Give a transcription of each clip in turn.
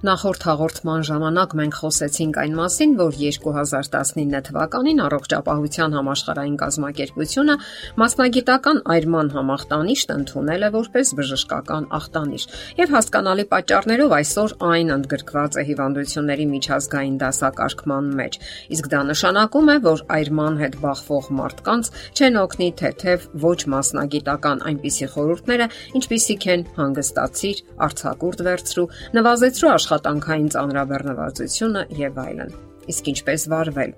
Նախորդ հաղորդման ժամանակ մենք խոսեցինք այն մասին, որ 2019 թվականին առողջապահության համաշխարհային կազմակերպությունը մասնագիտական այրման համախտանիշն ընդունել է որպես բժշկական ախտանիշ, եւ հասկանալի պատճառներով այսօր այն ընդգրկված է հիվանդությունների միջազգային դասակարգման մեջ։ Իսկ դա նշանակում է, որ այրման հետ բախվող մարդկանց չեն օգնի թեթև ոչ մասնագիտական այնպիսի խորհուրդները, ինչպիսիք են հանգստացիր, արցակուրտ վերցրու, նվազեցրու աշխատանքային ծանրաբեռնվածությունը եւ այլն։ Իսկ ինչպես վարվել։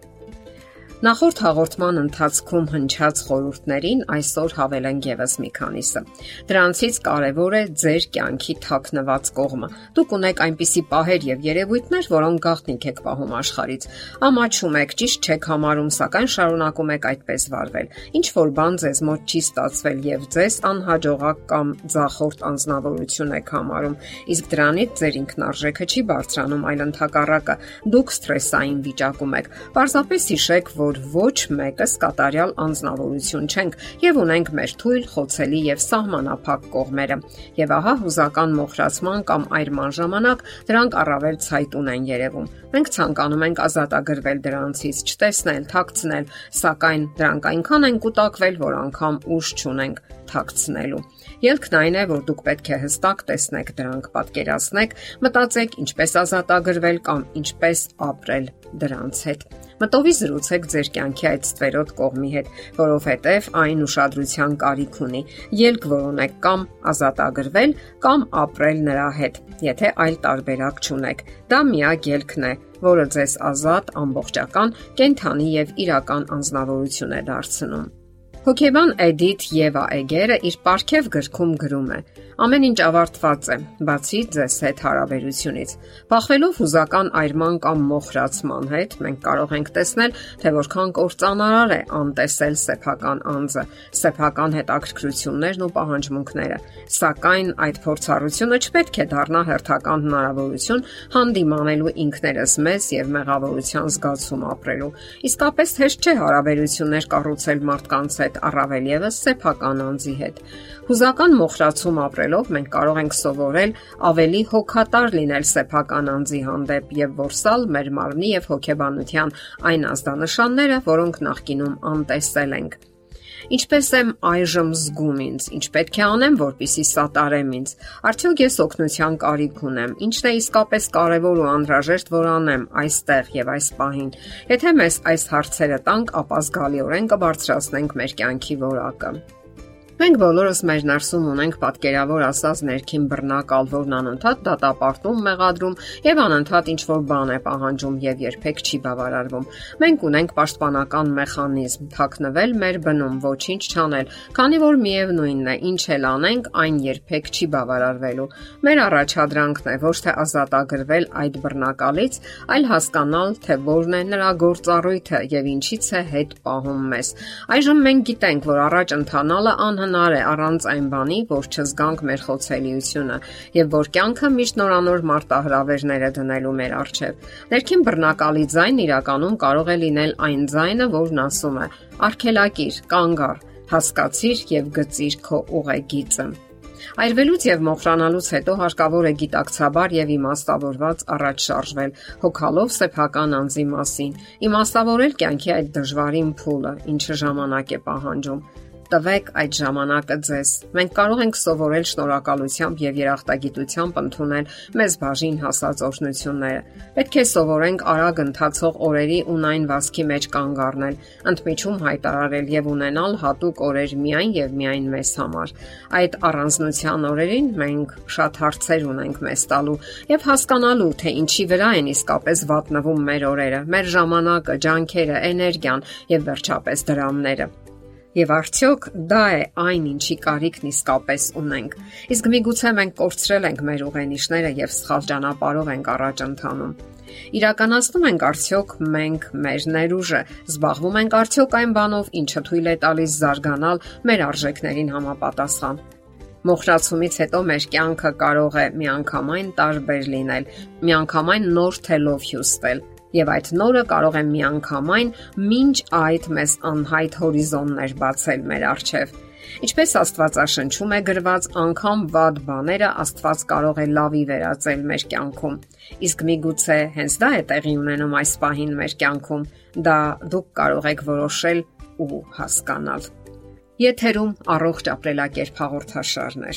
Նախորդ հաղորդման ընթացքում հնչած խորհուրդներին այսօր հավելենք եւս մի քանիսը։ Դրանցից կարևոր է ձեր կյանքի թաքնված կողմը։ Դուք ունեք այնպիսի պահեր եւ երևույթներ, որոնք գաղտնիք եք պահում աշխարից։ Ամաչում եք, ճիշտ չեք համարում, սակայն շարունակում եք այդպես վարվել։ Ինչ որ բան ձեզ մոտ չի ստացվել եւ ձեզ անհաջողակ կամ ձախորդ անznավորություն եք համարում, իսկ դրանից ձեր ինքնարժեքը չի բարձրանում, այլ ընդհակառակը դուք սթրեսային վիճակում եք։ Պարզապես հիշեք, որ որ ոչ մեկս կատարյալ անznավորություն չենք եւ ունենք մեր թույլ, խոցելի եւ սահմանափակ կողմերը։ Եվ ահա հուզական մոխրացման կամ այրման ժամանակ դրանք առավել ցայտուն են երևում։ Մենք ցանկանում ենք ազատագրվել դրանցից, չտեսնել, թաքցնել, սակայն դրանք այնքան են կուտակվել, որ անգամ ուժ չունենք թաքցնելու։ Ելքն այն է, որ դուք պետք է հստակ տեսնեք դրանք, պատկերացնեք, մտածեք ինչպես ազատագրվել կամ ինչպես ապրել դրանց հետ։ Մտովի զրուցեք ձեր կյանքի այդ ստվերոտ կողմի հետ, որովհետև այն ուշադրության կարիք ունի։ Ելք որոնեք կամ ազատագրվել կամ ապրել նրա հետ, եթե այլ տարբերակ չունեք։ Դա միակ ելքն է, որը ձեզ ազատ, ամբողջական, կենթանի եւ իրական անznավորություն է դարձնում։ Հոկեբան Էդիթ Եվա Էգերը իր Պարքև գրքում գրում է. Ամեն ինչ ավարտված է, բացի ձեզ հետ հարաբերությունից։ Բախվելով հուզական այրման կամ մոխրացման հետ, մենք կարող ենք տեսնել, թե որքան կործանարար է անտեսել սեփական անձը, սեփական հետաքրքրություններն ու պահանջմունքները։ Սակայն այդ փորձառությունը չպետք է դառնա հերթական հնարավորություն հանդիմանելու ինքներս մեզ եւ մեղավորության զգացում ապրելու։ Իսկապես հեշտ չէ հարաբերություններ կառուցել մարդկանց հետ, առավել եւս սեփական անձի հետ։ Հուզական մոխրացում ապրելով մենք կարող ենք սովորել ավելի հոգատար լինել սեփական անձի հանդեպ եւ որսալ մեր մարմնի եւ հոգեբանության այն ազդանշանները, որոնք նախկինում անտեսել ենք։ Ինչպես եմ այժմ զգում ինձ, ինչ պետք է անեմ, որպիսի սատարեմ ինձ։ Արդյոք ես օգնության կարիք ունեմ։ Ինչն է իսկապես կարևոր ու անհրաժեշտ, որ անեմ այստեղ եւ այս պահին։ Եթե մեզ այս հարցերը տանք, ապա զգալիորեն կբարձրացնենք մեր կյանքի որակը։ Մենք բոլորս մեր ներսում ունենք պատկերավոր ասած ներքին բռնակալ, որն անընդհատ դատապարտում, մեղադրում եւ անընդհատ ինչ որ բան է պահանջում եւ երբեք չի բավարարվում։ Մենք ունենք պաշտպանական մեխանիզմ՝ թաքնվել մեր բնում, ոչինչ չանել, քանի որ միևնույնն է, ինչ էլ անենք, այն երբեք չի բավարարվելու։ Մեր առաջադրանքն է ոչ թե ազատագրվել այդ բռնակալից, այլ հասկանալ, թե որն է նրա գործառույթը եւ ինչից է հետ պահում մեզ։ Այժմ մենք գիտենք, որ առաջ ընթանալը անհնար անհնար է առանց այն բանի, որ չզգանք մեր խոցելիությունը եւ որ կյանքը միշտ նորանոր մարտահրավերներ է դնելու մեր առջև։ Ներքին բռնակալի ձայն իրականում կարող է լինել այն ձայնը, որն ասում է. «Արքելակիր, կանգ առ, հասկացիր եւ գծիր քո ուղեգիծը»։ Այրվելուց եւ մոխրանալուց հետո հարկավոր է գիտակցաբար եւ իմաստավորված առաջ շարժվել, հոգալով սեփական անձի մասին, իմաստավորել կյանքի այդ դժվարին փուլը, ինչը ժամանակ է պահանջում տվեք այդ ժամանակը ձեզ։ Մենք կարող ենք սովորել շնորհակալությամբ եւ երախտագիտությամբ ընդունել մեզ բաժին հասած օրհնությունները։ Պետք է սովորենք արագ ընթացող օրերի ունայն վասկի մեջ կանգ առնել, ընդմիջում հայտարարել եւ ունենալ հատուկ օրեր միայն եւ միայն մեզ համար։ Այդ առանձնության օրերին մենք շատ հարցեր ունենք մեզ տալու եւ հասկանալու, թե ինչի վրա են իսկապես վատնվում մեր օրերը, մեր ժամանակը, ջանքերը, էներգիան եւ վերջապես դրամները։ Եվ արդյոք դա է այն, ինչի կարիքն իսկապես ունենք։ Իսկ միգուցե մենք կորցրել ենք մեր ուղենիշները եւ սխալ ճանապարհով ենք առաջ ընթանում։ Իրականացնում ենք արդյոք մենք մեր ներուժը, զբաղվում ենք արդյոք այն բանով, ինչը թույլ է տալիս զարգանալ մեր արժեքներին համապատասխան։ Մոխրացումից հետո մեր կյանքը կարող է միանգամայն տարբեր լինել, միանգամայն նոր թելով հյուսվել Եվ այդ նորը կարող է միանգամայն մինչ այդ մեզ անհայտ հորիզոններ բացել մեր առջև։ Ինչպես Աստվածաշնչում է գրված, անգամ վատ բաները Աստված կարող է լավի վերածել մեր կյանքում։ Իսկ միգուցե հենց դա է տեղի ունենում այս պահին մեր կյանքում։ Դա դուք կարող եք որոշել ու հասկանալ։ Եթերում առողջ ապրելակերպ հաղորդաշարն է։